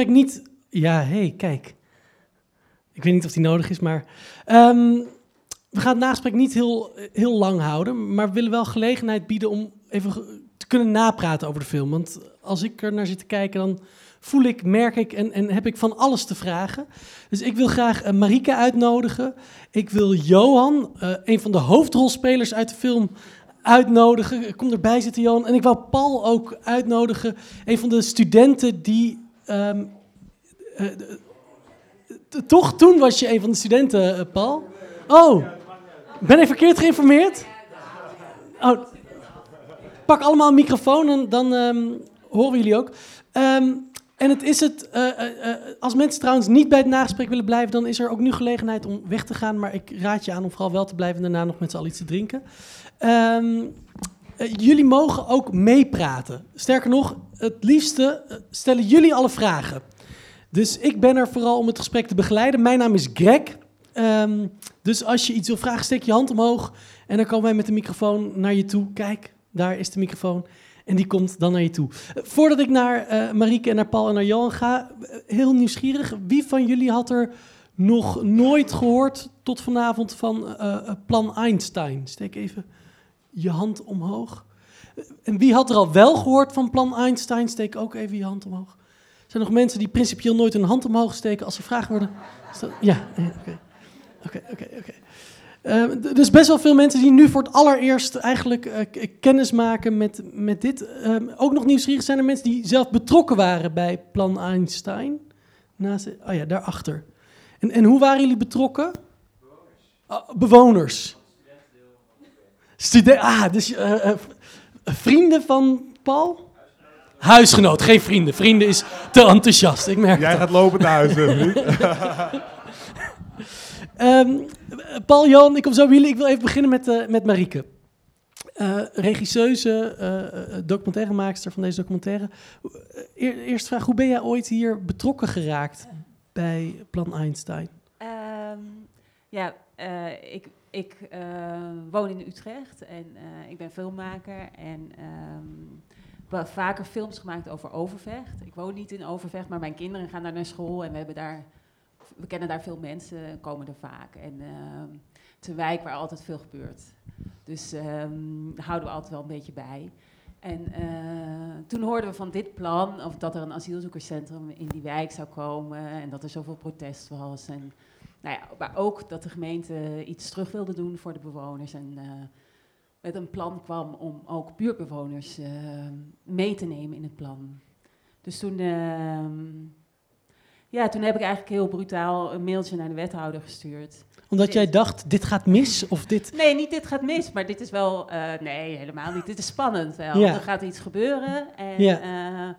Ik niet. Ja, hé, hey, kijk. Ik weet niet of die nodig is, maar. ehm, we gaan het nagesprek niet heel, heel lang houden, maar we willen wel gelegenheid bieden om even te kunnen napraten over de film. Want als ik er naar zit te kijken, dan voel ik, merk ik en, en heb ik van alles te vragen. Dus ik wil graag eh, Marike uitnodigen. Ik wil Johan, eh, een van de hoofdrolspelers uit de film, uitnodigen. Kom erbij zitten, Johan. En ik wou Paul ook uitnodigen, een van de studenten die. Ehm, eh, t- toch, toen was je een van de studenten, eh, Paul. Oh, ben ik verkeerd geïnformeerd? Oh, pak allemaal een microfoon dan ehm, horen jullie ook. Ehm, en het is het, eh, eh, eh, als mensen trouwens niet bij het nagesprek willen blijven, dan is er ook nu gelegenheid om weg te gaan. Maar ik raad je aan om vooral wel te blijven en daarna nog met z'n allen iets te drinken. Eh, jullie mogen ook meepraten. Sterker nog, het liefste eh, stellen jullie alle vragen. Dus ik ben er vooral om het gesprek te begeleiden. Mijn naam is Greg. Ehm, dus als je iets wil vragen, steek je hand omhoog. En dan komen wij met de microfoon naar je toe. Kijk, daar is de microfoon. En die komt dan naar je toe. Eh, voordat ik naar eh Marieke en naar Paul en naar Johan ga, eh, heel nieuwsgierig. Wie van jullie had er nog nooit gehoord tot vanavond van eh, eh, Plan Einstein? Steek even je hand omhoog. En wie had er al wel gehoord van Plan Einstein? Steek ook even je hand omhoog. Zijn er nog mensen die principieel nooit hun hand omhoog steken als ze vragen worden? Ja, eh, oké. Oké, oké, oké. Eh, d- dus best wel veel mensen die nu voor het allereerst eigenlijk k- kennis maken met, met dit. Ehm, ook nog nieuwsgierig zijn er mensen die zelf betrokken waren bij Plan Einstein. Naast, oh ja, daarachter. En, en hoe waren jullie betrokken? Bewoners. bewoners. Studen ah, dus eh, vrienden van Paul? Huisgenoot, geen vrienden. Vrienden is te enthousiast, ik merk Jij gaat lopen naar huis. Ehm, Paul, Jan, ik kom zo bij jullie. Ik wil even beginnen met, eh met Marieke. Eh regisseuse, eh, eh, documentairemaakster van deze documentaire. Eer- eerste vraag, hoe ben jij ooit hier betrokken geraakt bij Plan Einstein? Ehm, ja, eh, ik, ik eh, woon in Utrecht en eh, ik ben filmmaker en ehm, we hebben vaker films gemaakt over Overvecht. Ik woon niet in Overvecht, maar mijn kinderen gaan daar naar school en we hebben daar, we kennen daar veel mensen, en komen er vaak. En ehm, het een wijk waar altijd veel gebeurt. Dus ehm, daar houden we altijd wel een beetje bij. En eh, toen hoorden we van dit plan, of dat er een asielzoekerscentrum in die wijk zou komen en dat er zoveel protest was. En, nou ja, maar ook dat de gemeente iets terug wilde doen voor de bewoners. En eh, met een plan kwam om ook buurtbewoners eh, mee te nemen in het plan. Dus toen, ehm, ja, toen heb ik eigenlijk heel brutaal een mailtje naar de wethouder gestuurd. Omdat jij dacht, dit gaat mis? Of dit... Nee, niet dit gaat mis, maar dit is wel... eh, nee, helemaal niet. Dit is spannend wel. Ja. Er gaat iets gebeuren en Ja.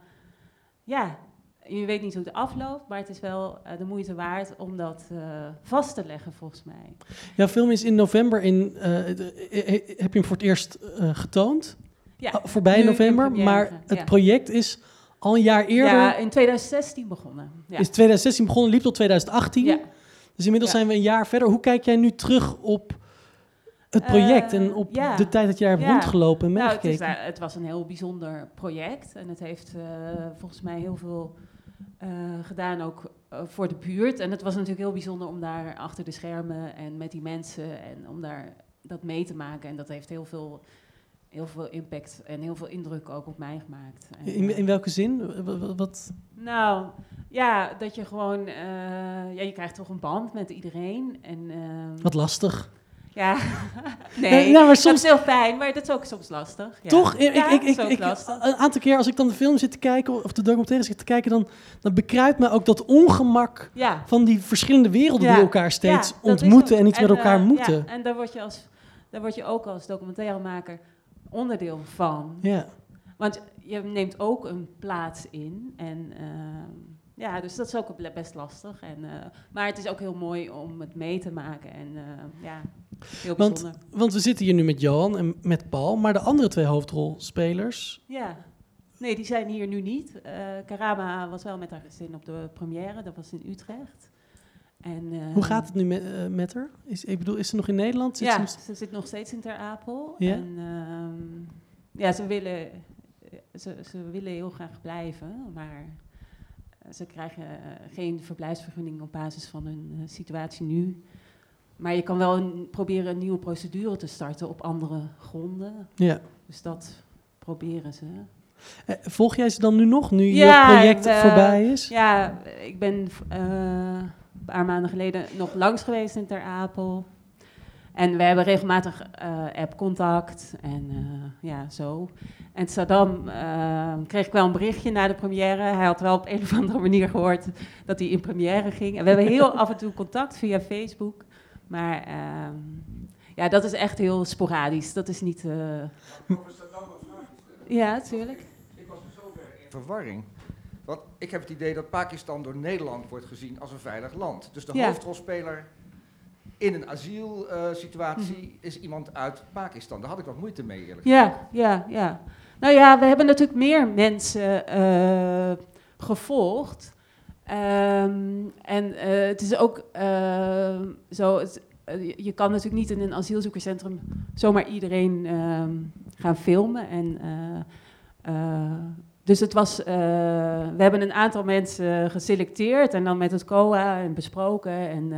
ja. Ja, je weet niet hoe het afloopt, maar het is wel eh, de moeite waard om dat eh, vast te leggen volgens mij. Jouw film is in november in... eh, de- heb je hem voor het eerst getoond? Ja, Ah, voorbij november, maar het ja. project is al een jaar eerder... Ja, in 2016 begonnen. Ja. Is 2016 begonnen, liep tot 2018. ja. Dus inmiddels Ja. zijn we een jaar verder. Hoe kijk jij nu terug op het project en op ja. de tijd dat jij hebt Ja. rondgelopen en Nou, het, is, meegekeken? eh, het was een heel bijzonder project en het heeft volgens mij heel veel gedaan ook eh, voor de buurt. En het was natuurlijk heel bijzonder om daar achter de schermen en met die mensen en om daar dat mee te maken. En dat heeft heel veel, heel veel impact en heel veel indruk ook op mij gemaakt. In, eh, in welke zin? Wat, nou, ja, dat je gewoon, eh, ja, je krijgt toch een band met iedereen. En, ehm, wat lastig. Ja, nee, Nee, nou, maar dat soms- is heel fijn, maar dat is ook soms lastig. Ja. Toch? Ik, Ja, ik, ik, een aantal keer als ik dan de film zit te kijken of de documentaire zit te kijken, dan, dan bekruipt me ook dat ongemak Ja. van die verschillende werelden die elkaar steeds ontmoeten en iets met elkaar eh, moeten. Ja, en daar word, je als, daar word je ook als documentairemaker onderdeel van. Ja. Want je neemt ook een plaats in. En ehm, ja, dus dat is ook best lastig. En, eh, maar het is ook heel mooi om het mee te maken. En eh, ja, heel Want, bijzonder. want we zitten hier nu met Johan en met Paul, maar de andere twee hoofdrolspelers, Ja. Nee, die zijn hier nu niet. Eh Karama was wel met haar gezin op de première. Dat was in Utrecht. En, hoe gaat het nu met, met haar? Is, ik bedoel, is ze nog in Nederland? Zit ze ja, nog- ze zit nog steeds in Ter Apel. Ja? En ehm, ja, ze willen, ze, ze willen heel graag blijven, maar ze krijgen geen verblijfsvergunning op basis van hun situatie nu. Maar je kan wel een, proberen een nieuwe procedure te starten op andere gronden. Ja. Dus dat proberen ze. volg jij ze dan nu nog, nu je project voorbij is? Ja, ik ben een paar maanden geleden nog langs geweest in Ter Apel. En we hebben regelmatig uh, app-contact en uh, ja, zo. En Saddam uh, kreeg ik wel een berichtje na de première. Hij had wel op een of andere manier gehoord dat hij in première ging. En we hebben heel af en toe contact via Facebook. Maar ehm, ja, dat is echt heel sporadisch. Dat is niet... Ja, natuurlijk. Ik was dus zover in verwarring. Want ik heb het idee dat Pakistan door Nederland wordt gezien als een veilig land. Dus de hoofdrolspeler in een asielsituatie uh, is iemand uit Pakistan. Daar had ik wat moeite mee, eerlijk gezegd. Ja, ja, ja. Nou ja, we hebben natuurlijk meer mensen uh, gevolgd. Um, en uh, het is ook ehm, zo, het, je kan natuurlijk niet in een asielzoekerscentrum zomaar iedereen ehm, gaan filmen. En, dus het was, we hebben een aantal mensen geselecteerd en dan met het COA en besproken. En,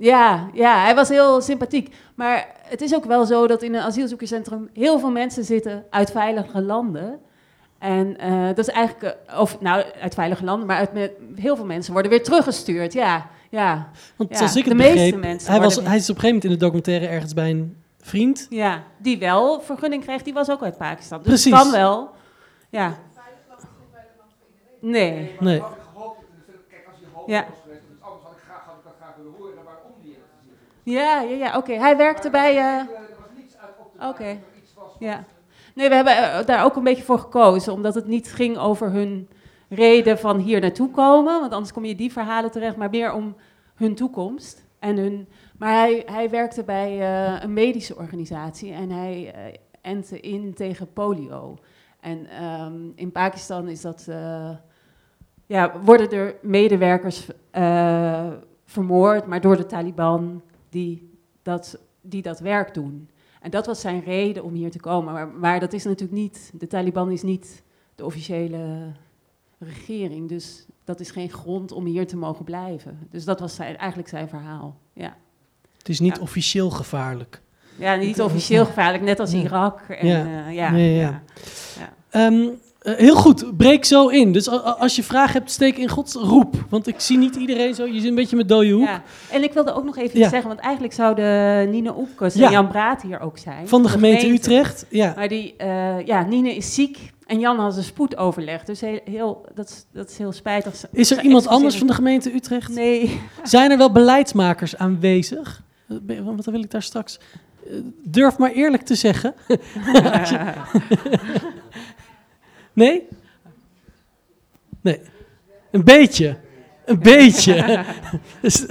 ja, ja, hij was heel sympathiek. Maar het is ook wel zo dat in een asielzoekerscentrum heel veel mensen zitten uit veilige landen. En uh, dat is eigenlijk, uh, of nou, uit veilige landen, maar uit met, heel veel mensen worden weer teruggestuurd. Ja, ja. Want ja, als ik het de begreep, meeste mensen hij, was, hij is op een gegeven moment in de documentaire ergens bij een vriend. Ja, die wel vergunning kreeg, die was ook uit Pakistan. Dus Precies. kan wel. Ja. Nee. Nee. Ja. Ja, ja, ja oké. Hij werkte bij... Uh... Oké, ja. Nee, we hebben eh, daar ook een beetje voor gekozen, omdat het niet ging over hun reden van hier naartoe komen, want anders kom je die verhalen terecht, maar meer om hun toekomst. En hun, maar hij, hij werkte bij uh, een medische organisatie en hij uh, entte in tegen polio. En um, in Pakistan is dat, uh, ja, worden er medewerkers vermoord, maar door de Taliban die dat, die dat werk doen. En dat was zijn reden om hier te komen. Maar, maar dat is natuurlijk niet, de Taliban is niet de officiële regering. Dus dat is geen grond om hier te mogen blijven. Dus dat was zijn, eigenlijk zijn verhaal. Ja. Het is niet officieel gevaarlijk. Ja, niet officieel gevaarlijk, net als Irak. En, ja. Uh, ja, ja. ja. Um, uh, heel goed, breek zo in. Dus als je vragen hebt, steek in Gods roep. Want ik zie niet iedereen zo, je zit een beetje met dode hoek. Ja. En ik wilde ook nog even iets zeggen, want eigenlijk zouden Nina Oepkes en Jan Braat hier ook zijn. Van de, gemeente, Utrecht, ja. Maar die, uh, ja, Nine is ziek en Jan had een spoedoverleg. Dus heel, heel, dat, is, dat is heel spijtig. Is er iemand anders van de gemeente Utrecht? Nee. Zijn er wel beleidsmakers aanwezig? Want dan wil ik daar straks... Durf maar eerlijk te zeggen. Nee? Nee. Een beetje. Een beetje.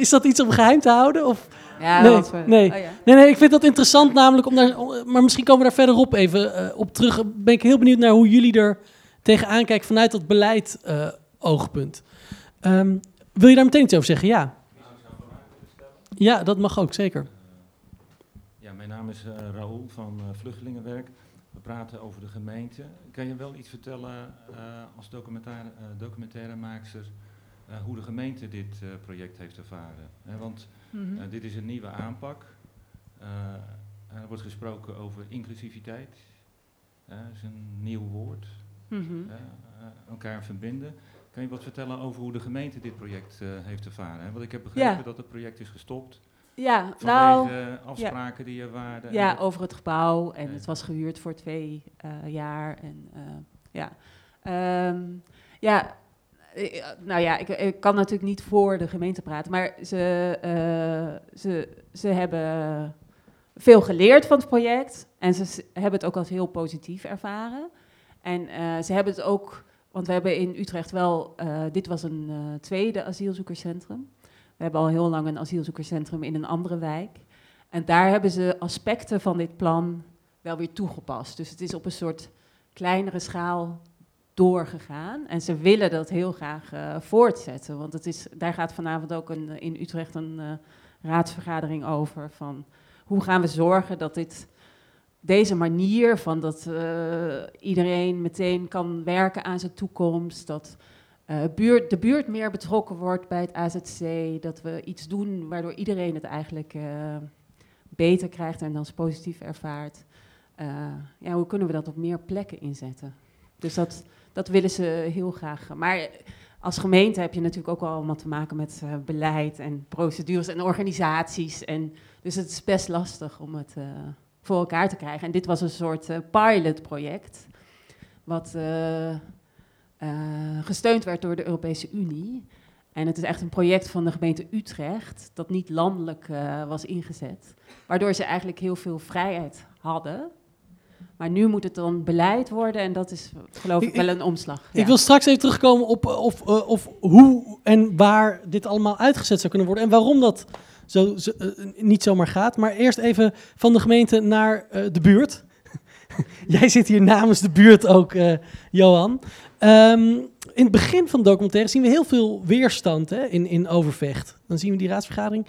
is, dat iets om geheim te houden? Of? Ja, nee, nee. Oh, ja. nee, nee, ik vind dat interessant namelijk om daar, maar misschien komen we daar verderop even uh, op terug. Ben ik heel benieuwd naar hoe jullie er tegenaan kijken vanuit dat beleid uh, oogpunt. Um, wil je daar meteen iets over zeggen? Ja. Ja, dat mag ook, zeker. Ja, mijn naam is uh, Raoul van Vluchtelingenwerk. We praten over de gemeente. Kan je wel iets vertellen uh, als documentaire, uh, documentairemaakster uh, hoe de gemeente dit project heeft ervaren? want -hmm. dit is een nieuwe aanpak. er wordt gesproken over inclusiviteit. Dat is een nieuw woord. Mm -hmm. elkaar verbinden. Kan je wat vertellen over hoe de gemeente dit project heeft ervaren? Want ik heb begrepen ja. dat het project is gestopt. Ja, nou, afspraken die er waren. Ja, over het gebouw. En het was gehuurd voor twee uh, jaar. En uh, ja, um, ja nou ja, ik, ik, kan natuurlijk niet voor de gemeente praten. Maar ze, uh, ze, ze hebben veel geleerd van het project. En ze hebben het ook als heel positief ervaren. En ze hebben het ook, want we hebben in Utrecht wel, dit was een tweede asielzoekerscentrum. We hebben al heel lang een asielzoekerscentrum in een andere wijk. En daar hebben ze aspecten van dit plan wel weer toegepast. Dus het is op een soort kleinere schaal doorgegaan. En ze willen dat heel graag uh, voortzetten. Want het is, daar gaat vanavond ook een, in Utrecht een uh, raadsvergadering over. Van hoe gaan we zorgen dat dit deze manier van dat uh, iedereen meteen kan werken aan zijn toekomst, dat uh, buurt, de buurt meer betrokken wordt bij het AZC, dat we iets doen waardoor iedereen het eigenlijk uh, beter krijgt en dan positief ervaart. ja, hoe kunnen we dat op meer plekken inzetten? Dus dat, dat willen ze heel graag. Maar als gemeente heb je natuurlijk ook allemaal te maken met beleid en procedures en organisaties. En, dus het is best lastig om het voor elkaar te krijgen. En dit was een soort pilotproject, wat gesteund werd door de Europese Unie. En het is echt een project van de gemeente Utrecht, dat niet landelijk was ingezet. Waardoor ze eigenlijk heel veel vrijheid hadden. Maar nu moet het dan beleid worden en dat is geloof ik, wel een omslag. Ik wil straks even terugkomen op of, of hoe en waar dit allemaal uitgezet zou kunnen worden en waarom dat zo, zo uh, niet zomaar gaat. Maar eerst even van de gemeente naar de buurt. Jij zit hier namens de buurt ook, Johan. Um, in het begin van de documentaire zien we heel veel weerstand hè, in, in Overvecht. Dan zien we die raadsvergadering.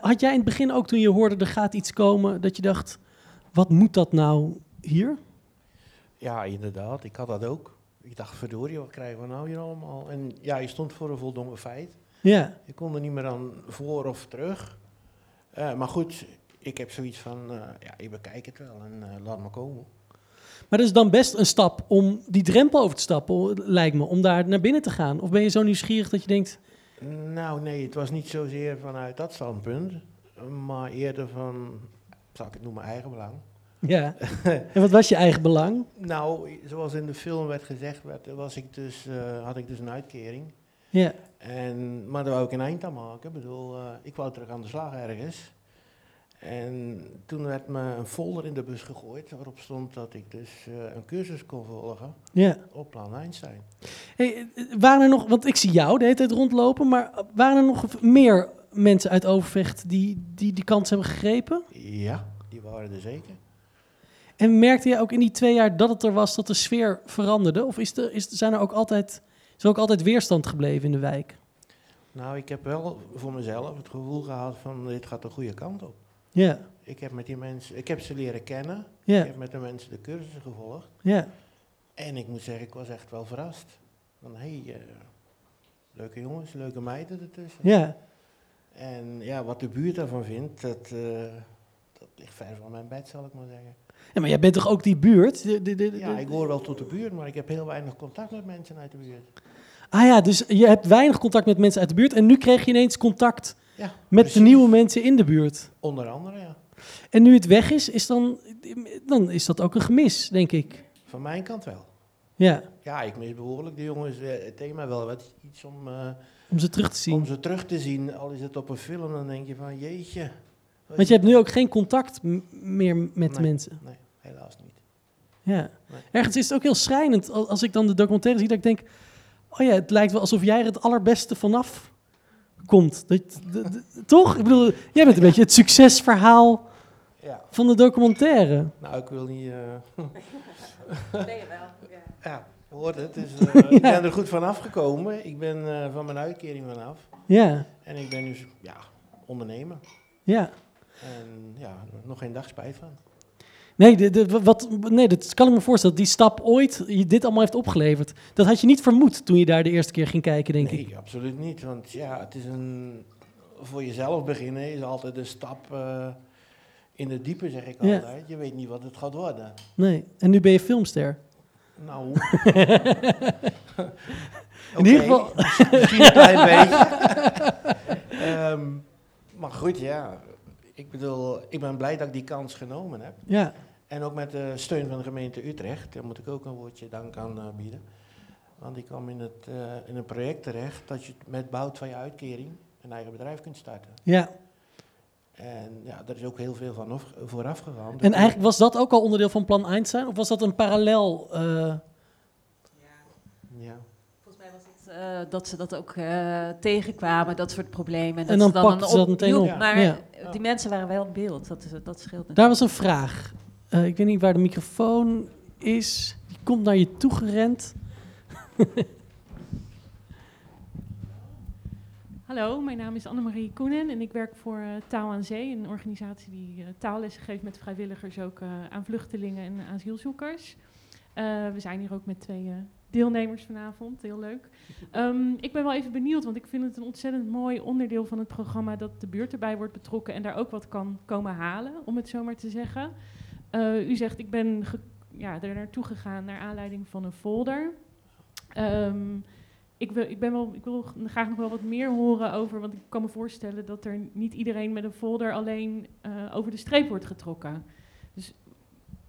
Had jij in het begin ook toen je hoorde er gaat iets komen, dat je dacht, wat moet dat nou hier? Ja, inderdaad. Ik had dat ook. Ik dacht, verdorie, wat krijgen we nou hier allemaal? En ja, je stond voor een voldongen feit. Ja. Je kon er niet meer aan voor of terug. Uh, maar goed, ik heb zoiets van, uh, ja, ik bekijk het wel en uh, laat me komen. Maar dat is dan best een stap om die drempel over te stappen, lijkt me, om daar naar binnen te gaan. Of ben je zo nieuwsgierig dat je denkt... Nou nee, het was niet zozeer vanuit dat standpunt, maar eerder van, zal ik het noemen, eigen belang. Ja, en wat was je eigen belang? nou, zoals in de film werd gezegd, werd, was ik dus, had ik dus een uitkering. Ja. En, maar daar wou ik een eind aan maken. Ik bedoel, uh, ik wou terug aan de slag ergens. En toen werd me een folder in de bus gegooid waarop stond dat ik dus uh, een cursus kon volgen ja. op Plan Einstein. Hey, waren er nog, want ik zie jou de hele tijd rondlopen, maar waren er nog meer mensen uit Overvecht die die, die kans hebben gegrepen? Ja, die waren er zeker. En merkte je ook in die twee jaar dat het er was, dat de sfeer veranderde? Of is er, is, zijn er ook altijd is er ook altijd weerstand gebleven in de wijk? Nou, ik heb wel voor mezelf het gevoel gehad van dit gaat de goede kant op. Ja. Ik heb met die mensen, ik heb ze leren kennen. Ja. Ik heb met de mensen de cursussen gevolgd. Ja. En ik moet zeggen, ik was echt wel verrast. Van hé, hey, uh, leuke jongens, leuke meiden ertussen. Ja. En ja, wat de buurt daarvan vindt, dat, uh, dat ligt ver van mijn bed, zal ik maar zeggen. Ja, maar jij bent toch ook die buurt? De, de, de, ja, ik hoor wel tot de buurt, maar ik heb heel weinig contact met mensen uit de buurt. Ah ja, dus je hebt weinig contact met mensen uit de buurt en nu kreeg je ineens contact ja, met precies. de nieuwe mensen in de buurt. Onder andere, ja. En nu het weg is, is dan, dan is dat ook een gemis, denk ik. Van mijn kant wel. Ja. Ja, ik mis behoorlijk de jongens. Eh, het thema wel wat iets om... Uh, om ze terug te zien. Om ze terug te zien. Al is het op een film, dan denk je van jeetje. Want je hebt nu ook geen contact meer met nee, mensen. Nee, helaas niet. Ja. Nee. Ergens is het ook heel schrijnend als ik dan de documentaire zie, dat ik denk... Oh ja, het lijkt wel alsof jij er het allerbeste vanaf komt. Dat, dat, dat, toch? Ik bedoel, jij bent een beetje het succesverhaal ja. van de documentaire. Nou, ik wil niet... Uh... ben je wel, ja. Ja, hoort het. Dus, uh, ja. Ik ben er goed vanaf gekomen. Ik ben uh, van mijn uitkering vanaf. Ja. En ik ben dus, ja, ondernemer. Ja. En ja, nog geen dag spijt van. Nee, de, de, wat, nee, dat kan ik me voorstellen. Die stap ooit je dit allemaal heeft opgeleverd. Dat had je niet vermoed toen je daar de eerste keer ging kijken, denk nee, ik. Nee, absoluut niet. Want ja, het is een... Voor jezelf beginnen is altijd een stap uh, in het diepe, zeg ik Ja. altijd. Je weet niet wat het gaat worden. Nee, en nu ben je filmster. Nou... In ieder geval... Misschien een klein beetje. um, maar goed, ja. Ik bedoel, ik ben blij dat ik die kans genomen heb. Ja. En ook met de steun van de gemeente Utrecht, daar moet ik ook een woordje dank aan uh, bieden. Want ik kwam in, het, uh, in een project terecht dat je met bouwt van je uitkering een eigen bedrijf kunt starten. Ja. En ja, daar is ook heel veel van vooraf gegaan. En eigenlijk was dat ook al onderdeel van Plan Einstein? Of was dat een parallel... Uh... Ja. ja. Volgens mij was het uh, dat ze dat ook uh, tegenkwamen, dat soort problemen. Dat en dan, ze dan pakten ze dat meteen op. Ja. Maar ja. die mensen waren wel in beeld, dat, dat scheelt Daar was een vraag. Uh, ik weet niet waar de microfoon is. Die komt naar je toe gerend. Hallo, mijn naam is Annemarie Koenen en ik werk voor uh, Taal aan Zee, een organisatie die uh, taallessen geeft met vrijwilligers ook aan vluchtelingen en asielzoekers. we zijn hier ook met twee deelnemers vanavond, heel leuk. Um, ik ben wel even benieuwd, want ik vind het een ontzettend mooi onderdeel van het programma dat de buurt erbij wordt betrokken en daar ook wat kan komen halen, om het zo maar te zeggen. U zegt, ik ben ja, er naartoe gegaan naar aanleiding van een folder. Um, ik wil, ik, ben wel, ik wil graag nog wel wat meer horen over, want ik kan me voorstellen dat er niet iedereen met een folder alleen uh, over de streep wordt getrokken. Dus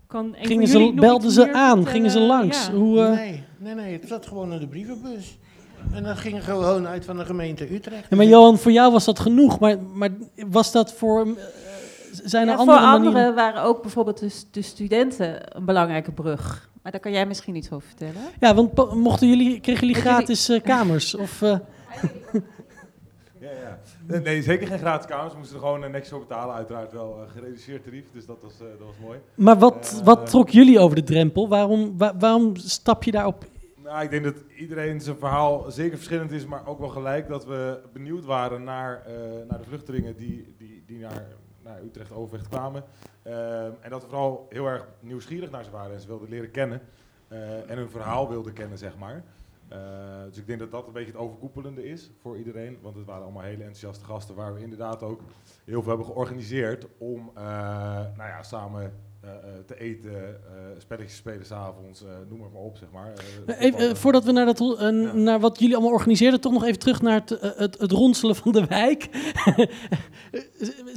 kan gingen ze, belden ze aan, gingen ze langs? Ja. Hoe, uh... Nee, nee, nee, het zat gewoon in de brievenbus. En dat ging gewoon uit van de gemeente Utrecht. Ja, maar Johan, voor jou was dat genoeg, maar, maar was dat voor... Uh, zijn er ja, andere voor manieren? anderen waren ook bijvoorbeeld de, de studenten een belangrijke brug. Maar daar kan jij misschien iets over vertellen. Ja, want mochten jullie, kregen jullie gratis uh, kamers? Of, uh... ja, ja. Nee, zeker geen gratis kamers. We moesten er gewoon uh, netjes voor betalen. Uiteraard wel gereduceerd tarief, dus dat was, dat was mooi. Maar wat, wat trok jullie over de drempel? Waarom, wa waarom stap je daarop nou, ik denk dat iedereen zijn verhaal zeker verschillend is, maar ook wel gelijk dat we benieuwd waren naar, uh, naar de vluchtelingen die, die, die naar, Utrecht Overvecht kwamen. Uh, en dat we vooral heel erg nieuwsgierig naar ze waren en ze wilden leren kennen. Uh, en hun verhaal wilden kennen, zeg maar. dus ik denk dat dat een beetje het overkoepelende is voor iedereen. Want het waren allemaal hele enthousiaste gasten waar we inderdaad ook heel veel hebben georganiseerd om nou ja, samen te eten, uh, spelletjes spelen s'avonds, noem maar op, zeg maar. even, voordat we naar, dat, ja. naar wat jullie allemaal organiseerden, toch nog even terug naar het, het, het ronselen van de wijk.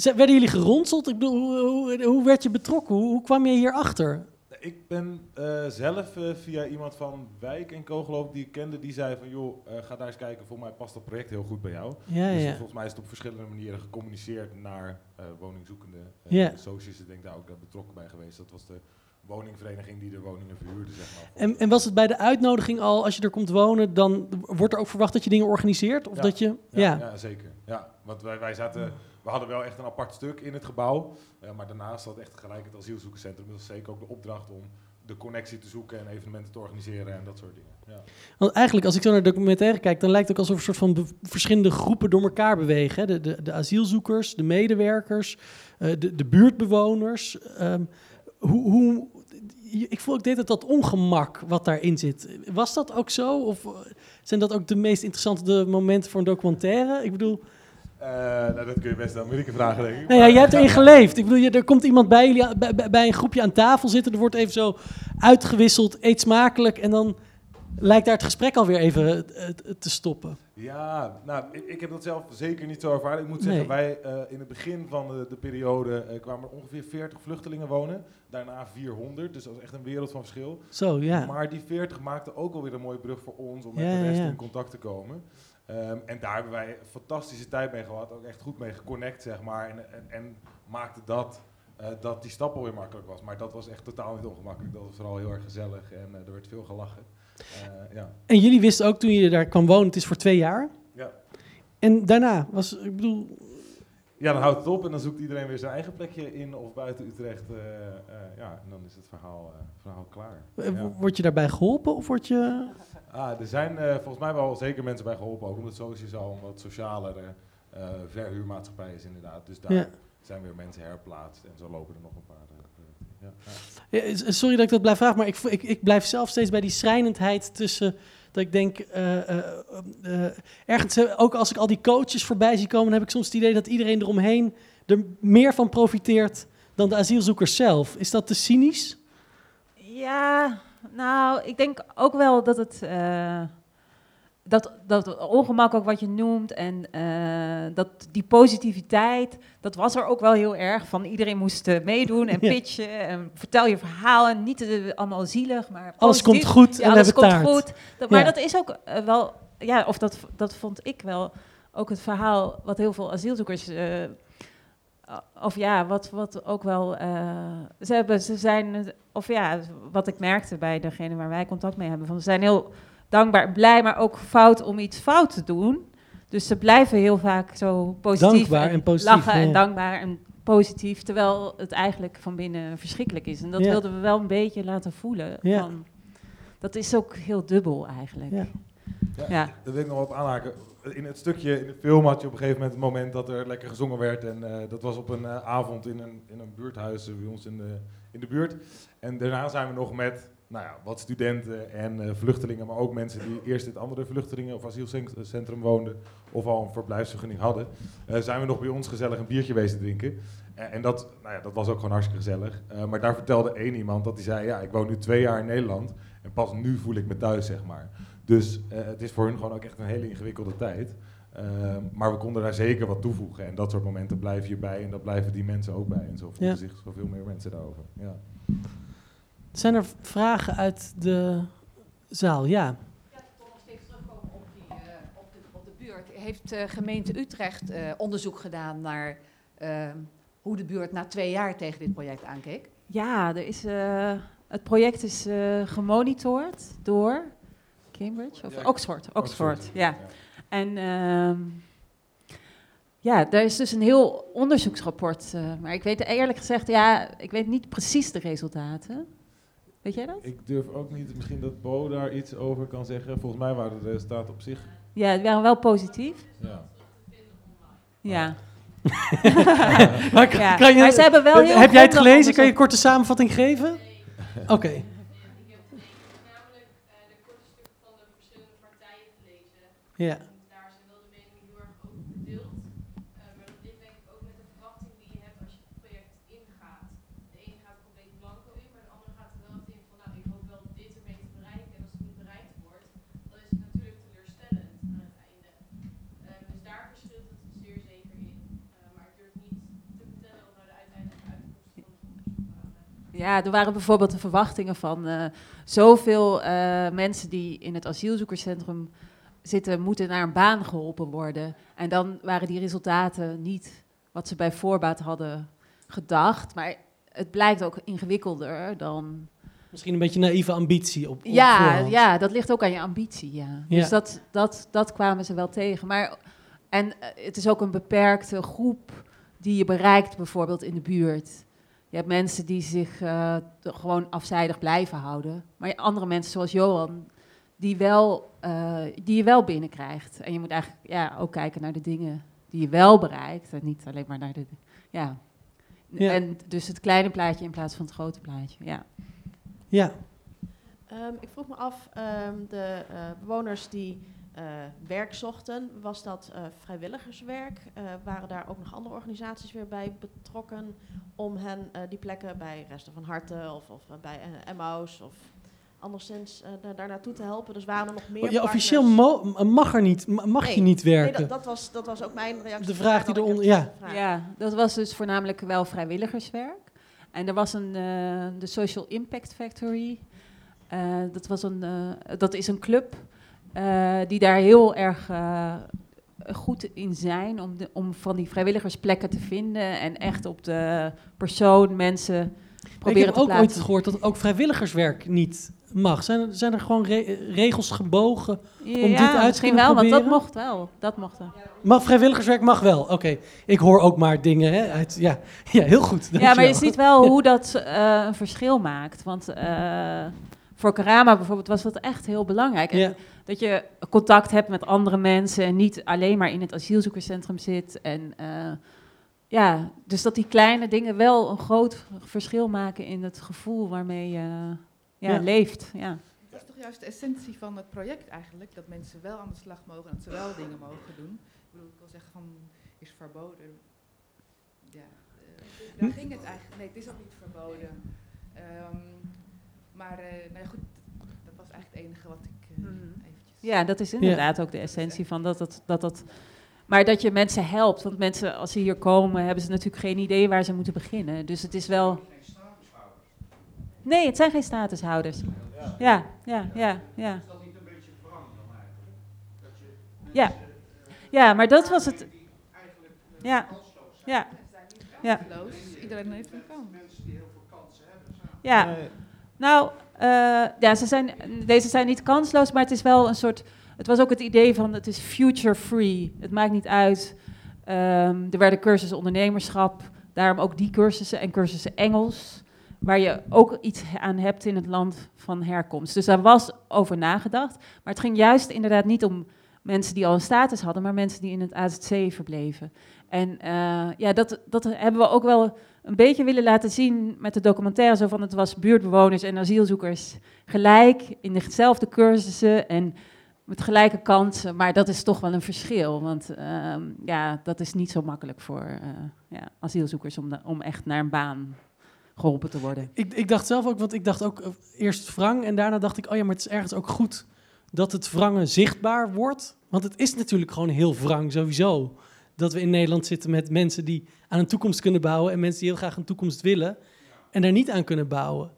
Werden jullie geronseld? Ik bedoel, hoe, hoe, hoe werd je betrokken? Hoe, hoe kwam je hierachter? Ik ben zelf via iemand van Wijk en Co geloof ik, die ik kende, die zei van joh, ga daar eens kijken, volgens mij past dat project heel goed bij jou. Ja, dus ja. volgens mij is het op verschillende manieren gecommuniceerd naar woningzoekende ja. Socius, ik denk daar ook betrokken bij geweest. Dat was de woningvereniging die de woningen verhuurde, zeg maar. En, en was het bij de uitnodiging al, als je er komt wonen, dan wordt er ook verwacht dat je dingen organiseert? Of ja. dat je, ja, ja. ja. zeker. Ja, want wij, wij zaten, we hadden wel echt een apart stuk in het gebouw, maar daarnaast zat echt gelijk het asielzoekerscentrum. Dat was zeker ook de opdracht om de connectie te zoeken en evenementen te organiseren en dat soort dingen. Ja. Want eigenlijk, als ik zo naar de documentaire kijk, dan lijkt het ook alsof een soort van verschillende groepen door elkaar bewegen. De, de, de asielzoekers, de medewerkers, uh, de, de buurtbewoners. Um, hoe, hoe, ik voel ook dit dat ongemak wat daarin zit. Was dat ook zo? Of zijn dat ook de meest interessante momenten voor een documentaire? Ik bedoel... Uh, nou, dat kun je best wel moeilijke vragen, denk ik. Nou ja, jij hebt erin geleefd. Ik bedoel, er komt iemand bij jullie, bij, bij, een groepje aan tafel zitten. Er wordt even zo uitgewisseld, eet smakelijk. En dan lijkt daar het gesprek alweer even te stoppen. Ja, nou, ik, ik, heb dat zelf zeker niet zo ervaren. Ik moet zeggen, nee. wij uh, in het begin van de, de periode uh, kwamen er ongeveer 40 vluchtelingen wonen. Daarna 400, dus dat is echt een wereld van verschil. Zo, ja. Maar die 40 maakten ook alweer een mooie brug voor ons om met ja, de rest ja. in contact te komen. Um, en daar hebben wij een fantastische tijd mee gehad, ook echt goed mee geconnect, zeg maar. En, en, en maakte dat, uh, dat die stap alweer makkelijk was. Maar dat was echt totaal niet ongemakkelijk. Dat was vooral heel erg gezellig en uh, er werd veel gelachen. Uh, ja. En jullie wisten ook toen je daar kwam wonen, het is voor twee jaar? Ja. En daarna was, ik bedoel... Ja, dan houdt het op en dan zoekt iedereen weer zijn eigen plekje in of buiten Utrecht. Uh, uh, ja, en dan is het verhaal, uh, verhaal klaar. Ja. Word je daarbij geholpen of word je... Ah, er zijn volgens mij wel zeker mensen bij geholpen, ook omdat Socius al een wat socialere verhuurmaatschappij is inderdaad. Dus daar ja. zijn weer mensen herplaatst en zo lopen er nog een paar... Ja, ja. Sorry dat ik dat blijf vragen, maar ik, ik, ik blijf zelf steeds bij die schrijnendheid tussen dat ik denk, uh, uh, uh, ergens, ook als ik al die coaches voorbij zie komen, heb ik soms het idee dat iedereen eromheen er meer van profiteert dan de asielzoekers zelf. Is dat te cynisch? Ja, nou, ik denk ook wel dat het. Dat, dat ongemak ook wat je noemt en uh, dat die positiviteit, dat was er ook wel heel erg van. Iedereen moest uh, meedoen en pitchen ja. en vertel je verhaal en niet uh, allemaal zielig, maar positief. Alles komt goed ja, en alles komt taart. goed. Dat, maar ja. dat is ook wel, ja, of dat, dat vond ik wel ook het verhaal wat heel veel asielzoekers of ja, wat, wat ook wel. Ze, hebben, ze zijn. Of ja, wat ik merkte bij degene waar wij contact mee hebben. Van, ze zijn heel dankbaar, blij, maar ook fout om iets fout te doen. Dus ze blijven heel vaak zo positief dankbaar en, en positief, lachen ja. en dankbaar en positief, terwijl het eigenlijk van binnen verschrikkelijk is. En dat Ja. wilden we wel een beetje laten voelen. Ja. Van, dat is ook heel dubbel eigenlijk. Ja. Ja, Ja. Daar wil ik nog op aanhaken. in het stukje in de film had je op een gegeven moment het moment dat er lekker gezongen werd. En dat was op een avond in een, in een buurthuis bij ons in de, in de buurt. En daarna zijn we nog met nou ja, wat studenten en vluchtelingen, maar ook mensen die eerst in het andere vluchtelingen- of asielcentrum woonden of al een verblijfsvergunning hadden, zijn we nog bij ons gezellig een biertje wezen drinken. En dat, nou ja, dat was ook gewoon hartstikke gezellig. Uh, maar daar vertelde één iemand dat hij zei: Ja, ik woon nu twee jaar in Nederland. En pas nu voel ik me thuis, zeg maar. Dus het is voor hun gewoon ook echt een hele ingewikkelde tijd. Uh, maar we konden daar zeker wat toevoegen. En dat soort momenten blijven hierbij. En dat blijven die mensen ook bij. En zo voelen ja. zich zoveel meer mensen daarover. Ja. Zijn er vragen uit de zaal? Ja. Ja, toch nog steeds terugkomen op, die, op, de, op de buurt. Heeft gemeente Utrecht onderzoek gedaan naar hoe de buurt na twee jaar tegen dit project aankeek? Ja, er is, uh, het project is uh, gemonitord door Cambridge of ja, Oxford. Oxford, Oxford, ja. En uh, ja, daar is dus een heel onderzoeksrapport. Uh, maar ik weet eerlijk gezegd, ja, ik weet niet precies de resultaten. Weet jij dat? Ik durf ook niet, misschien dat Bo daar iets over kan zeggen. Volgens mij waren de resultaten op zich. Ja, die waren wel positief. Ja. Ja. maar, kan, Ja, kan je, maar ze hebben wel heel heb jij het gelezen? Kan je een korte samenvatting geven? Oké. Ik heb Ja, er waren bijvoorbeeld de verwachtingen van eh, zoveel eh, mensen die in het asielzoekerscentrum zitten, moeten naar een baan geholpen worden. En dan waren die resultaten niet wat ze bij voorbaat hadden gedacht. Maar het blijkt ook ingewikkelder dan. Misschien een beetje naïeve ambitie op, op Ja, voorhand. ja, dat ligt ook aan je ambitie. Ja. Ja. Dus dat, dat, dat kwamen ze wel tegen. Maar, en eh, het is ook een beperkte groep die je bereikt, bijvoorbeeld in de buurt. Je hebt mensen die zich eh, gewoon afzijdig blijven houden. Maar je- andere mensen, zoals Johan, die, wel, eh, die je wel binnenkrijgt. En je moet eigenlijk ja, ook kijken naar de dingen die je wel bereikt. En niet alleen maar naar de. Ja. Ja. En dus het kleine plaatje in plaats van het grote plaatje. Ja. Ja. Ehm, ik vroeg me af, ehm, de eh, bewoners die eh, werk zochten, was dat eh, vrijwilligerswerk? Eh, waren daar ook nog andere organisaties weer bij betrokken om hen eh, die plekken bij Resten van Harte of, of bij Emmaus of anderszins eh, daar, naartoe te helpen? Dus waren er nog meer ja, officieel mag, er niet, ma- mag je Nee. niet Nee, werken. dat, dat, was, dat was ook mijn reactie. De vraag die eronder- ja. Ja, dat was dus voornamelijk wel vrijwilligerswerk. En er was een, eh, de Social Impact Factory. Eh, dat, was een, eh, dat is een club die daar heel erg eh, goed in zijn om, de, om van die vrijwilligersplekken te vinden en echt op de persoon mensen ik proberen heb te ook plaatsen. ooit gehoord dat ook vrijwilligerswerk niet mag. Zijn er, zijn er gewoon re- regels gebogen? ja, dit uit te misschien kunnen wel, want dat mocht wel. Dat mocht wel. Maar vrijwilligerswerk mag wel. Oké, ik hoor ook maar dingen. Hè, uit, ja. ja, heel goed. Ja, maar je ziet wel hoe dat eh, een verschil maakt. Want eh, voor Karama bijvoorbeeld was dat echt heel belangrijk. En Ja. Dat je contact hebt met andere mensen en niet alleen maar in het asielzoekerscentrum zit. En eh, ja, dus dat die kleine dingen wel een groot verschil maken in het gevoel waarmee je ja, Ja. leeft. Ja. Dat is toch juist de essentie van het project eigenlijk, dat mensen wel aan de slag mogen en dat ze wel dingen mogen doen. Ik bedoel, ik wil zeggen van, is verboden. Ja, eh, daar ging het eigenlijk, nee, het is ook niet verboden. Ehm, maar, eh, nou ja, goed, dat was eigenlijk het enige wat ik eh, eventjes... ja, dat is inderdaad ook de essentie van dat dat, dat dat. Maar dat je mensen helpt. Want mensen, als ze hier komen, hebben ze natuurlijk geen idee waar ze moeten beginnen. Dus het is wel. Nee, het zijn geen statushouders. Ja, ja, ja, ja. Ja, ja maar dat was het. Ja, ja, ja. Iedereen heeft een kans. Ja, nou, eh, ja, ze zijn, deze zijn niet kansloos, maar het is wel een soort. Het was ook het idee van het is future free. Het maakt niet uit. Ehm, er werden cursussen ondernemerschap, daarom ook die cursussen en cursussen Engels, waar je ook iets aan hebt in het land van herkomst. Dus daar was over nagedacht, maar het ging juist inderdaad niet om mensen die al een status hadden, maar mensen die in het AZC verbleven. En eh, ja, dat, dat hebben we ook wel een beetje willen laten zien met de documentaire. Zo van het was buurtbewoners en asielzoekers gelijk in dezelfde cursussen en met gelijke kansen. Maar dat is toch wel een verschil. Want ehm, ja, dat is niet zo makkelijk voor eh, ja, asielzoekers om, om echt naar een baan geholpen te worden. Ik, ik dacht zelf ook, want ik dacht ook eh, eerst wrang en daarna dacht ik, oh ja, maar het is ergens ook goed dat het wrangen zichtbaar wordt. Want het is natuurlijk gewoon heel wrang sowieso. Dat we in Nederland zitten met mensen die aan een toekomst kunnen bouwen en mensen die heel graag een toekomst willen en daar niet aan kunnen bouwen.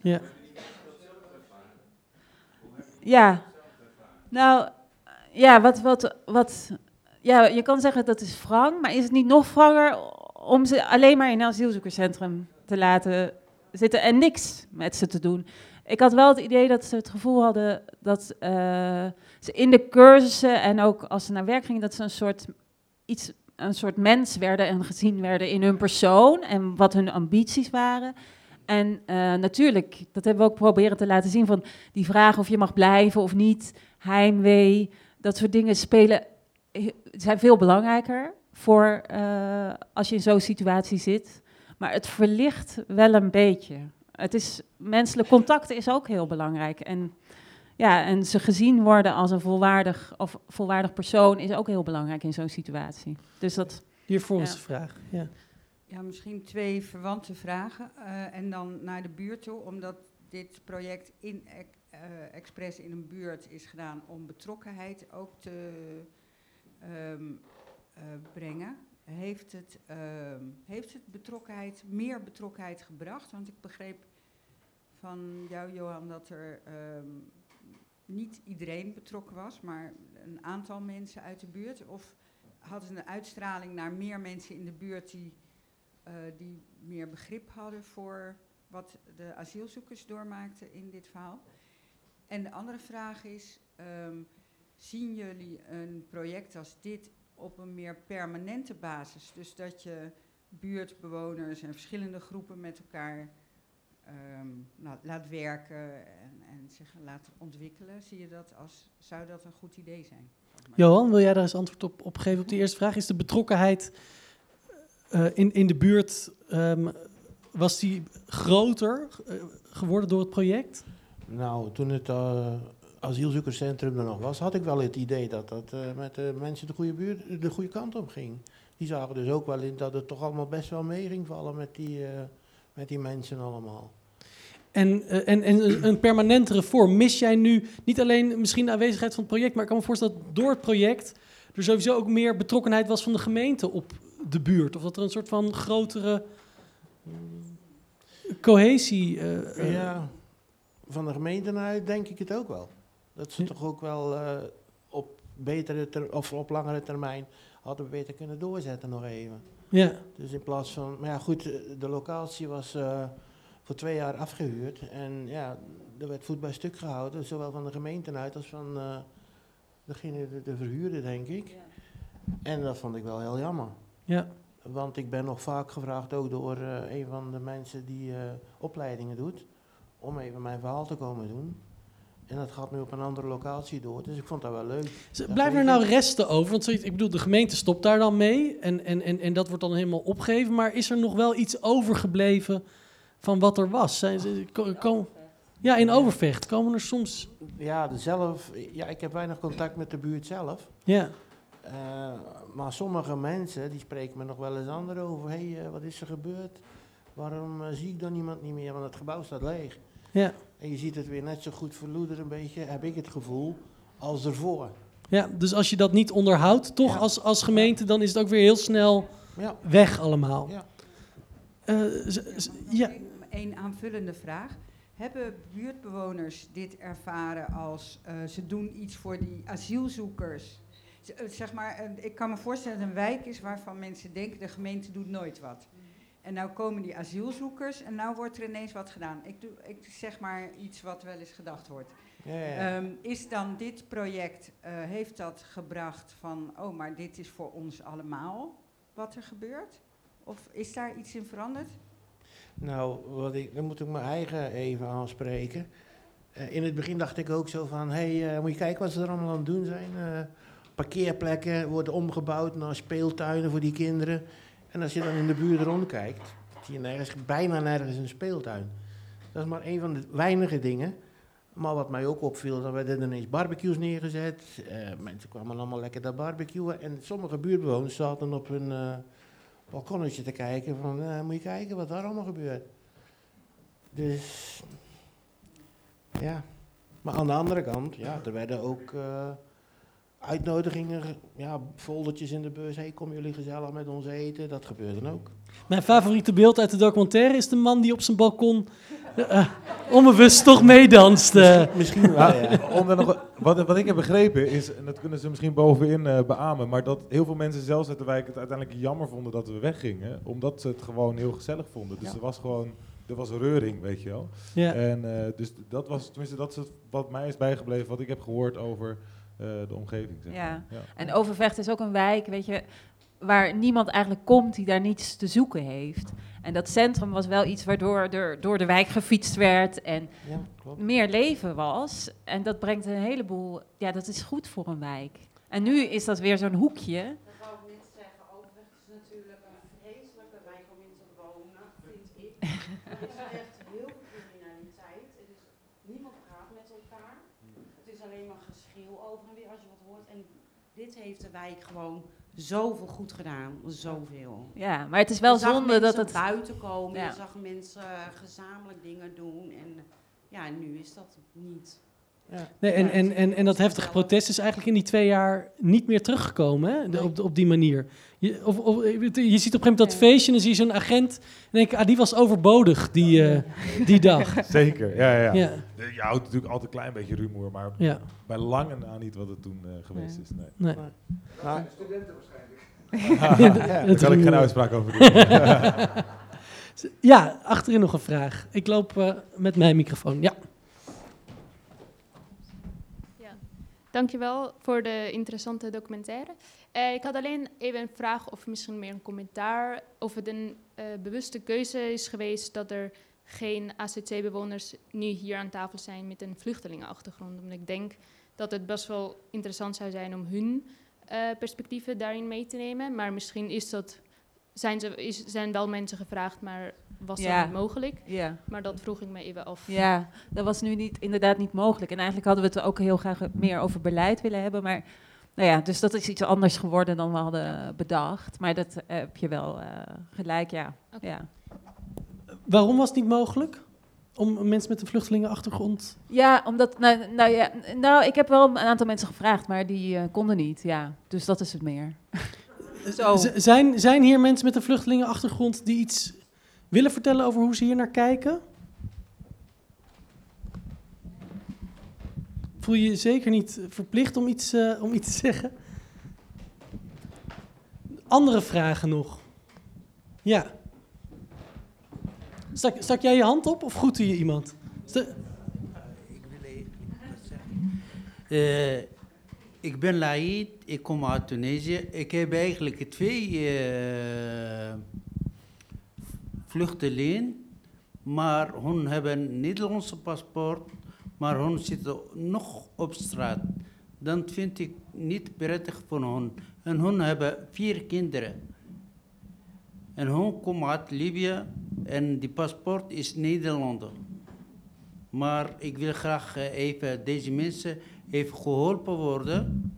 Ja. Ja, nou, ja, wat, wat, wat, ja, je kan zeggen dat is wrang, maar is het niet nog wranger om ze alleen maar in een asielzoekerscentrum te laten zitten en niks met ze te doen? Ik had wel het idee dat ze het gevoel hadden dat eh, ze in de cursussen en ook als ze naar werk gingen, dat ze een soort, iets, een soort mens werden en gezien werden in hun persoon en wat hun ambities waren. En eh, natuurlijk, dat hebben we ook proberen te laten zien van die vraag of je mag blijven of niet, heimwee, dat soort dingen spelen, zijn veel belangrijker voor eh, als je in zo'n situatie zit. Maar het verlicht wel een beetje. Het is, menselijk contact is ook heel belangrijk. En, ja, en ze gezien worden als een volwaardig, of volwaardig persoon is ook heel belangrijk in zo'n situatie. Dus dat, Hier Ja. de vraag. Ja. Ja, misschien twee verwante vragen. eh, en dan naar de buurt toe, omdat dit project in eh, expres in een buurt is gedaan om betrokkenheid ook te ehm, eh, brengen. Heeft het, ehm, heeft het betrokkenheid, meer betrokkenheid gebracht? Want ik begreep van jou, Johan, dat er ehm, niet iedereen betrokken was, maar een aantal mensen uit de buurt. Of had het een uitstraling naar meer mensen in de buurt die eh, die meer begrip hadden voor wat de asielzoekers doormaakten in dit verhaal. En de andere vraag is, ehm, zien jullie een project als dit op een meer permanente basis? Dus dat je buurtbewoners en verschillende groepen met elkaar ehm, nou, laat werken en, en zich laat ontwikkelen. Zie je dat als, zou dat een goed idee zijn? Johan, wil jij daar eens antwoord op, op geven op die eerste vraag? Is de betrokkenheid eh, in, in de buurt, ehm, was die groter eh, geworden door het project? Nou, toen het eh, asielzoekerscentrum er nog was, had ik wel het idee dat dat eh, met de mensen de goede, buurt, de goede kant op ging. Die zagen dus ook wel in dat het toch allemaal best wel mee ging vallen met die, eh, met die mensen allemaal. En, eh, en, en een- permanentere vorm. Mis jij nu niet alleen misschien de aanwezigheid van het project, maar ik kan me voorstellen dat door het project er sowieso ook meer betrokkenheid was van de gemeente op de buurt? Of dat er een soort van grotere cohesie. ja, van de gemeente uit denk ik het ook wel. Dat ze Ja. toch ook wel eh, op, betere ter- of op langere termijn hadden beter kunnen doorzetten nog even. ja. Dus in plaats van, maar ja goed, de locatie was eh, voor twee jaar afgehuurd. En ja, er werd voet bij stuk gehouden, zowel van de gemeente uit als van eh, degene, de, de verhuurder, denk ik. En dat vond ik wel heel jammer. Ja. Want ik ben nog vaak gevraagd, ook door eh, een van de mensen die eh, opleidingen doet, om even mijn verhaal te komen doen. En dat gaat nu op een andere locatie door, dus ik vond dat wel leuk. Blijven er nou resten over? Want zoiets- ik bedoel, de gemeente stopt daar dan mee en, en, en, en dat wordt dan helemaal opgegeven. Maar is er nog wel iets overgebleven van wat er was? Zijn ze, ja, in Overvecht komen er soms... Ja, de zelf, ja, ik heb weinig contact met de buurt zelf. Ja, Eh, maar sommige mensen die spreken me nog wel eens aan over. Hé, hey, eh, wat is er gebeurd? Waarom eh, zie ik dan niemand niet meer? Want het gebouw staat leeg. Ja, En je ziet het weer net zo goed verloederen, een beetje, heb ik het gevoel, als ervoor. ja, dus als je dat niet onderhoudt, toch Ja. als, als gemeente, dan is het ook weer heel snel Ja, weg allemaal. Ja. Eh, ja, Een aanvullende vraag. Hebben buurtbewoners dit ervaren als eh, ze doen iets voor die asielzoekers? Z- eh, Zeg maar, ik kan me voorstellen dat het een wijk is waarvan mensen denken de gemeente doet nooit wat. En nou komen die asielzoekers en nou wordt er ineens wat gedaan. Ik, doe, ik zeg maar iets wat wel eens gedacht wordt. ja, ja. Ehm, is dan dit project, eh, heeft dat gebracht van, oh, maar dit is voor ons allemaal? wat er gebeurt? Of is daar iets in veranderd? Nou, wat ik, dan moet ik mijn eigen even aanspreken. Eh, in het begin dacht ik ook zo van, hé, hey, eh, moet je kijken wat ze er allemaal aan het doen zijn. Parkeerplekken worden omgebouwd naar speeltuinen voor die kinderen. En als je dan in de buurt rondkijkt, zie je nergens, bijna nergens een speeltuin. Dat is maar een van de weinige dingen. Maar wat mij ook opviel, dan werden er ineens barbecues neergezet. Eh, mensen kwamen allemaal lekker daar barbecuen. En sommige buurtbewoners zaten op hun eh, balkonnetje te kijken van, eh, moet je kijken wat daar allemaal gebeurt. Dus, ja. Maar aan de andere kant, ja, er werden ook uitnodigingen, ge- ja, foldertjes in de bus. Hey, kom jullie gezellig met ons eten? Dat gebeurde dan ook. Mijn favoriete beeld uit de documentaire is de man die op zijn balkon eh, onbewust toch meedanst. eh. Misschien wel, ja. Ja, om nog, wat, wat ik heb begrepen is, en dat kunnen ze misschien bovenin eh beamen, maar dat heel veel mensen zelfs uit de wijk het uiteindelijk jammer vonden dat we weggingen, omdat ze het gewoon heel gezellig vonden. Dus Ja. er was gewoon, er was reuring, weet je wel. Ja. En eh, dus dat was, tenminste dat is wat mij is bijgebleven, wat ik heb gehoord over de omgeving. Zeg Ja. maar. En Overvecht is ook een wijk, weet je, waar niemand eigenlijk komt die daar niets te zoeken heeft. En dat centrum was wel iets waardoor er door de wijk gefietst werd en Ja, klopt. meer leven was. En dat brengt een heleboel, ja, dat is goed voor een wijk. En nu is dat weer zo'n hoekje. Dat wou ik net zeggen. Overweg is natuurlijk een vreselijke wijk om in te wonen, vind ik. Er is echt heel veel criminaliteit. Het is, niemand praat met elkaar. Het is alleen maar geschreeuw over en weer als je wat hoort. En dit heeft de wijk gewoon zoveel goed gedaan. Zoveel. Ja, maar het is wel zonde dat het... buiten komen. Ja. Je zag mensen gezamenlijk dingen doen. En ja, nu is dat niet. Nee, en, en, en, en dat heftige protest is eigenlijk in die twee jaar niet meer teruggekomen hè? De- op, op die manier. Je, of, of, je ziet op een gegeven moment dat feestje en dan zie je zo'n agent en denk ik, ah, die was overbodig die, eh, die dag. Zeker, ja, ja. ja. Ja. Je houdt natuurlijk altijd een klein beetje rumoer, maar Ja. bij lange na niet wat het toen eh, geweest Nee. is. Nee. Nee. Dat zijn de studenten waarschijnlijk. Daar Het kan ik geen uitspraak over doen. Ja, achterin nog een vraag. Ik loop eh, met mijn microfoon. Ja. Ja, dankjewel voor de interessante documentaire. Eh, ik had alleen even een vraag of misschien meer een commentaar of het een bewuste keuze is geweest dat er geen ACC-bewoners nu hier aan tafel zijn met een vluchtelingenachtergrond. Omdat ik denk dat het best wel interessant zou zijn om hun eh, perspectieven daarin mee te nemen. Maar misschien is dat, zijn, ze, is, zijn wel mensen gevraagd, maar was Ja. dat niet mogelijk? Ja. Maar dat vroeg ik me even af. Ja, dat was nu niet, inderdaad niet mogelijk. En eigenlijk hadden we het ook heel graag meer over beleid willen hebben. Maar nou ja, dus dat is iets anders geworden dan we hadden bedacht. Maar dat eh, heb je wel eh, gelijk, ja. ja. Waarom was het niet mogelijk om mensen met een vluchtelingenachtergrond... Ja, omdat, nou, nou ja, nou, ik heb wel een aantal mensen gevraagd, maar die eh, konden niet, ja. Dus dat is het meer. Zo. Zijn, zijn hier mensen met een vluchtelingenachtergrond die iets willen vertellen over hoe ze hier naar kijken? Voel je je zeker niet verplicht om iets, eh, om iets te zeggen? Andere vragen nog? Ja. Stak, jij je hand op of groette je iemand? Sta- Eh, ik ben Laïd, ik kom uit Tunesië. Ik heb eigenlijk twee eh vluchtelingen, maar hun hebben een Nederlandse paspoort, maar hun zitten nog op straat. Dan vind ik niet prettig voor hun. En hun hebben vier kinderen. En hun komen uit Libië en die paspoort is Nederlander. Maar ik wil graag eh, even deze mensen even geholpen worden.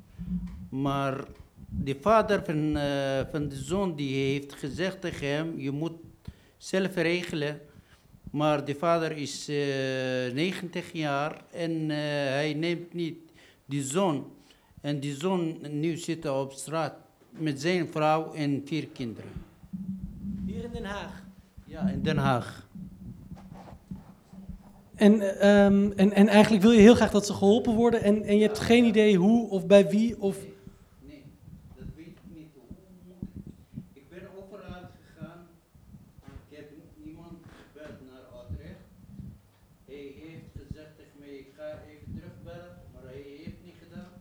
Maar de vader van, eh, van de zoon die heeft gezegd tegen hem, je moet zelf regelen. Maar de vader is eh 90 jaar en eh, hij neemt niet die zoon. En die zoon nu zit op straat met zijn vrouw en vier kinderen. Hier in Den Haag. Ja, in Den Haag. En, ehm, en, en eigenlijk wil je heel graag dat ze geholpen worden en, en je hebt geen idee hoe of bij wie of... Nee, dat weet ik niet. Hoe moet ik? Ik ben overal gegaan. Ik heb iemand gebeld naar Utrecht. Hij heeft gezegd tegen mij, ik ga even terugbellen, maar hij heeft niet gedaan.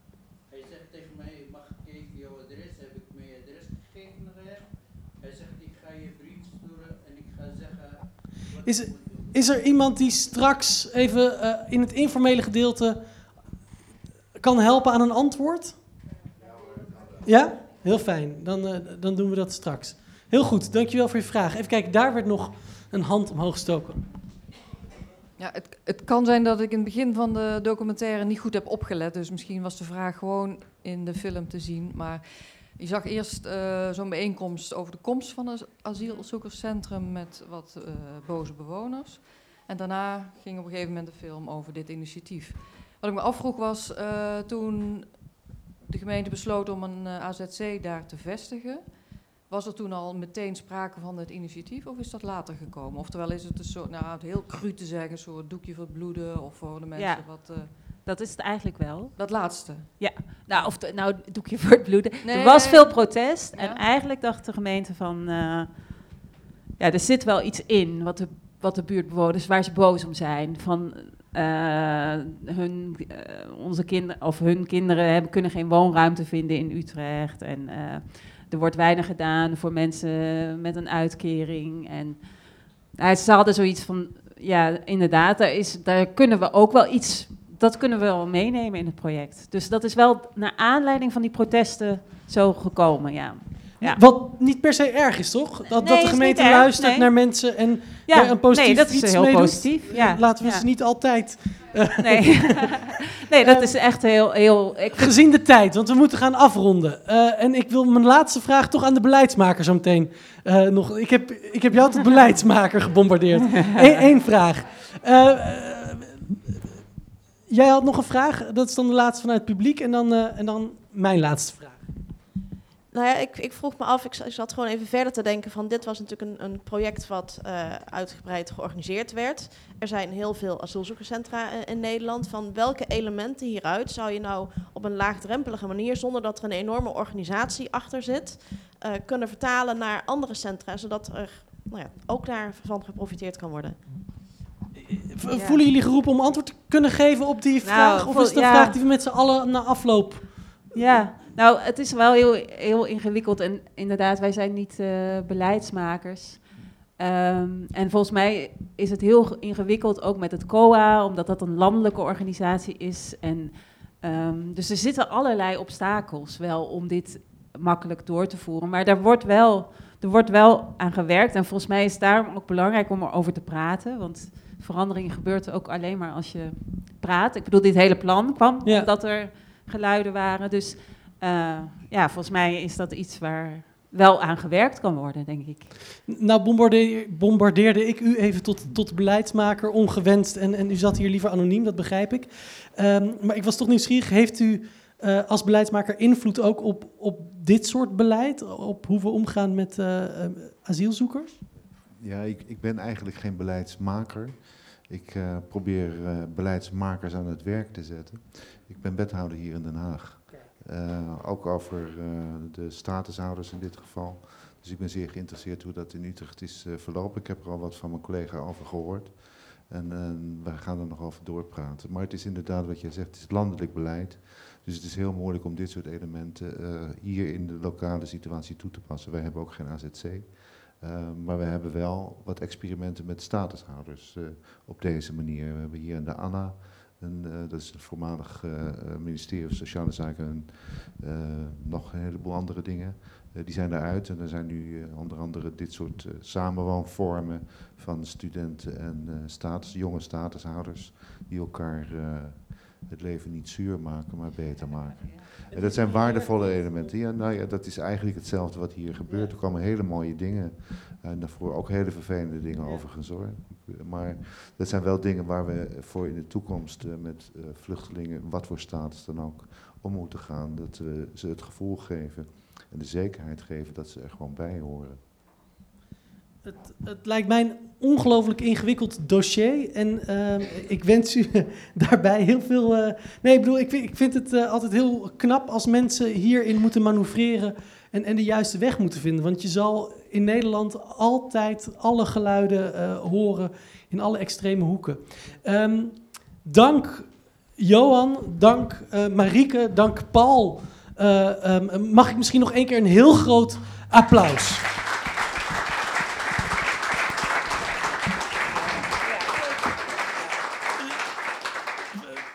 Hij zegt tegen mij, mag ik even jouw adres? Heb ik mijn adres gegeven naar hem? Is, is er iemand die straks even eh, in het informele gedeelte kan helpen aan een antwoord? Ja? Heel fijn. Dan, eh, dan doen we dat straks. Heel goed, dankjewel voor je vraag. Even kijken, daar werd nog een hand omhoog gestoken. Ja, het, het kan zijn dat ik in het begin van de documentaire niet goed heb opgelet. Dus misschien was de vraag gewoon in de film te zien. Maar je zag eerst eh, zo'n bijeenkomst over de komst van het asielzoekerscentrum met wat eh, boze bewoners. En daarna ging op een gegeven moment de film over dit initiatief. Wat ik me afvroeg was eh, toen de gemeente besloot om een AZC daar te vestigen. Was er toen al meteen sprake van het initiatief of is dat later gekomen? Oftewel is het een soort, nou het heel cru te zeggen, een soort doekje voor het bloeden of voor de mensen Ja. wat... Dat is het eigenlijk wel. dat laatste. Ja, nou, of de, nou doekje voor het bloeden. Nee. Er was veel protest en eigenlijk dacht de gemeente van, eh, ja, er zit wel iets in wat de, wat de buurtbewoners, waar ze boos om zijn. Van eh, hun, eh, onze kinderen of hun kinderen hebben, kunnen geen woonruimte vinden in Utrecht en er wordt weinig gedaan voor mensen met een uitkering en nou, ze hadden zoiets van, ja, inderdaad, daar, is, daar kunnen we ook wel iets, dat kunnen we wel meenemen in het project. Dus dat is wel naar aanleiding van die protesten zo gekomen, ja. ja. Wat niet per se erg is, toch? Dat, Nee, dat de gemeente erg, luistert nee. naar mensen en Ja, daar een positief nee, dat is iets heel positief, ja. Laten we Ja. ze niet altijd... eh, Nee. nee, dat is echt heel... heel ik vind- Gezien de tijd, want we moeten gaan afronden. Eh, en ik wil mijn laatste vraag toch aan de beleidsmaker zo meteen eh, nog... Ik heb, ik heb jou tot beleidsmaker gebombardeerd. Eén vraag. Jij had nog een vraag. Dat is dan de laatste vanuit het publiek. En dan, eh, en dan mijn laatste vraag. Nou ja, ik, ik vroeg me af, ik, zat gewoon even verder te denken van dit was natuurlijk een, een project wat eh, uitgebreid georganiseerd werd. Er zijn heel veel asielzoekerscentra eh, in Nederland. Van welke elementen hieruit zou je nou op een laagdrempelige manier, zonder dat er een enorme organisatie achter zit, kunnen vertalen naar andere centra, zodat er nou ja, ook daarvan geprofiteerd kan worden? Voelen jullie geroepen om antwoord te kunnen geven op die vraag? of is het een ja. vraag die we met z'n allen na afloop... Ja, nou, het is wel heel, heel ingewikkeld. En inderdaad, wij zijn niet eh, beleidsmakers. Ehm, en volgens mij is het heel ge- ingewikkeld ook met het COA, omdat dat een landelijke organisatie is. En, ehm, dus er zitten allerlei obstakels wel om dit makkelijk door te voeren. Maar daar wordt wel, er wordt wel aan gewerkt. En volgens mij is het daarom ook belangrijk om erover te praten. Want verandering gebeurt ook alleen maar als je praat. Ik bedoel, dit hele plan kwam Ja. omdat er geluiden waren. Dus eh, ja, volgens mij is dat iets waar wel aan gewerkt kan worden, denk ik. Nou bombardeer- bombardeerde ik u even tot, tot beleidsmaker, ongewenst. En, en u zat hier liever anoniem, dat begrijp ik. Ehm, maar ik was toch nieuwsgierig. Heeft u eh, als beleidsmaker invloed ook op, op dit soort beleid? Op hoe we omgaan met eh, eh, asielzoekers? Ja, ik, ik ben eigenlijk geen beleidsmaker. Ik probeer beleidsmakers aan het werk te zetten. Ik ben wethouder hier in Den Haag. Ook over de statushouders in dit geval. Dus ik ben zeer geïnteresseerd hoe dat in Utrecht is verlopen. Ik heb er al wat van mijn collega over gehoord. En eh, we gaan er nog over doorpraten. Maar het is inderdaad wat jij zegt, het is landelijk beleid. Dus het is heel moeilijk om dit soort elementen eh, hier in de lokale situatie toe te passen. Wij hebben ook geen AZC. Uh, maar we hebben wel wat experimenten met statushouders uh, op deze manier. We hebben hier in de ANNA, een, dat is het voormalig ministerie van Sociale Zaken, en nog een heleboel andere dingen. die zijn eruit en er zijn nu onder andere dit soort samenwoonvormen van studenten en status, jonge statushouders die elkaar het leven niet zuur maken, maar beter maken. En dat zijn waardevolle elementen. Ja, nou ja, dat is eigenlijk hetzelfde wat hier gebeurt. Er komen hele mooie dingen en daarvoor ook hele vervelende dingen overigens hoor. Maar dat zijn wel dingen waar we voor in de toekomst uh, met uh, vluchtelingen, wat voor status dan ook, om moeten gaan. Dat we ze het gevoel geven en de zekerheid geven dat ze er gewoon bij horen. Het, het, lijkt mij een ongelooflijk ingewikkeld dossier. En uh, ik wens u daarbij heel veel. Uh, nee, ik bedoel, ik vind, ik vind het uh, altijd heel knap als mensen hierin moeten manoeuvreren. En, en de juiste weg moeten vinden. Want je zal in Nederland altijd alle geluiden horen in alle extreme hoeken. Um, dank Johan, dank Marieke, dank Paul. Um, mag ik misschien nog één keer een heel groot applaus.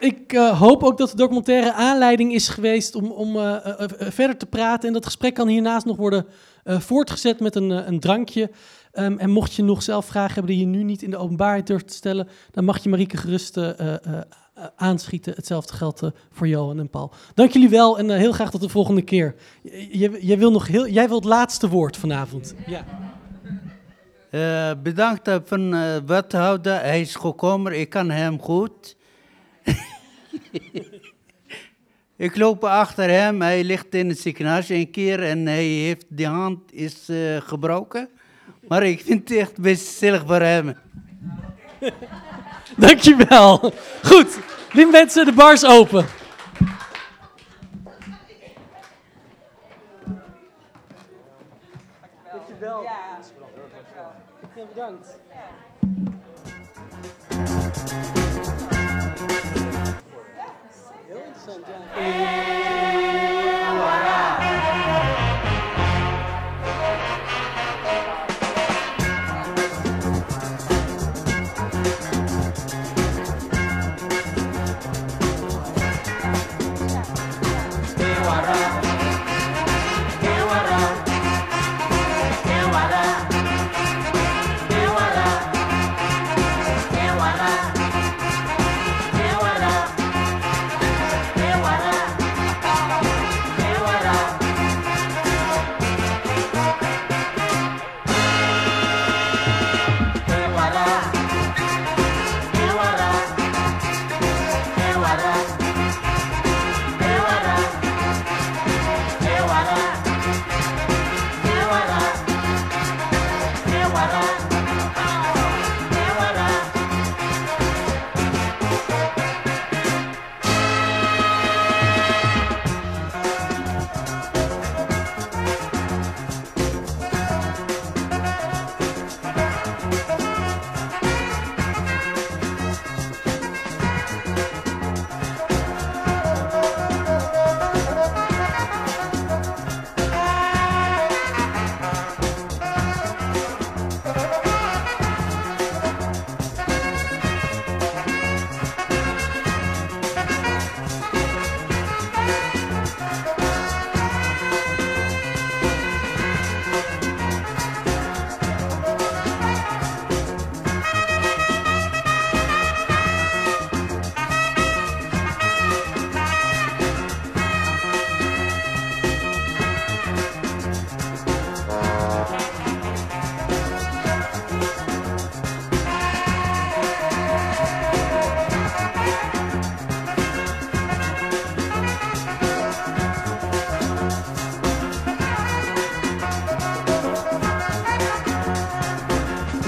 Ik eh, hoop ook dat de documentaire aanleiding is geweest om, om eh, eh, verder te praten. En dat gesprek kan hiernaast nog worden voortgezet met een, een drankje. Ehm, en mocht je nog zelf vragen hebben die je nu niet in de openbaarheid durft te stellen, dan mag je Marieke gerust aanschieten. Hetzelfde geldt voor Johan en Paul. Dank jullie wel en heel graag tot de volgende keer. Jij- wil nog heel, jij wil het laatste woord vanavond. Ja. Bedankt van wethouder, hij is gekomen, ik kan hem goed. ik loop achter hem, hij ligt in het ziekenhuis een keer en hij heeft die hand is eh, gebroken. Maar ik vind het echt best zielig voor hem. Dankjewel. Goed, lieve mensen, de bar is open. Dankjewel. Ja, bedankt. Heel interessant,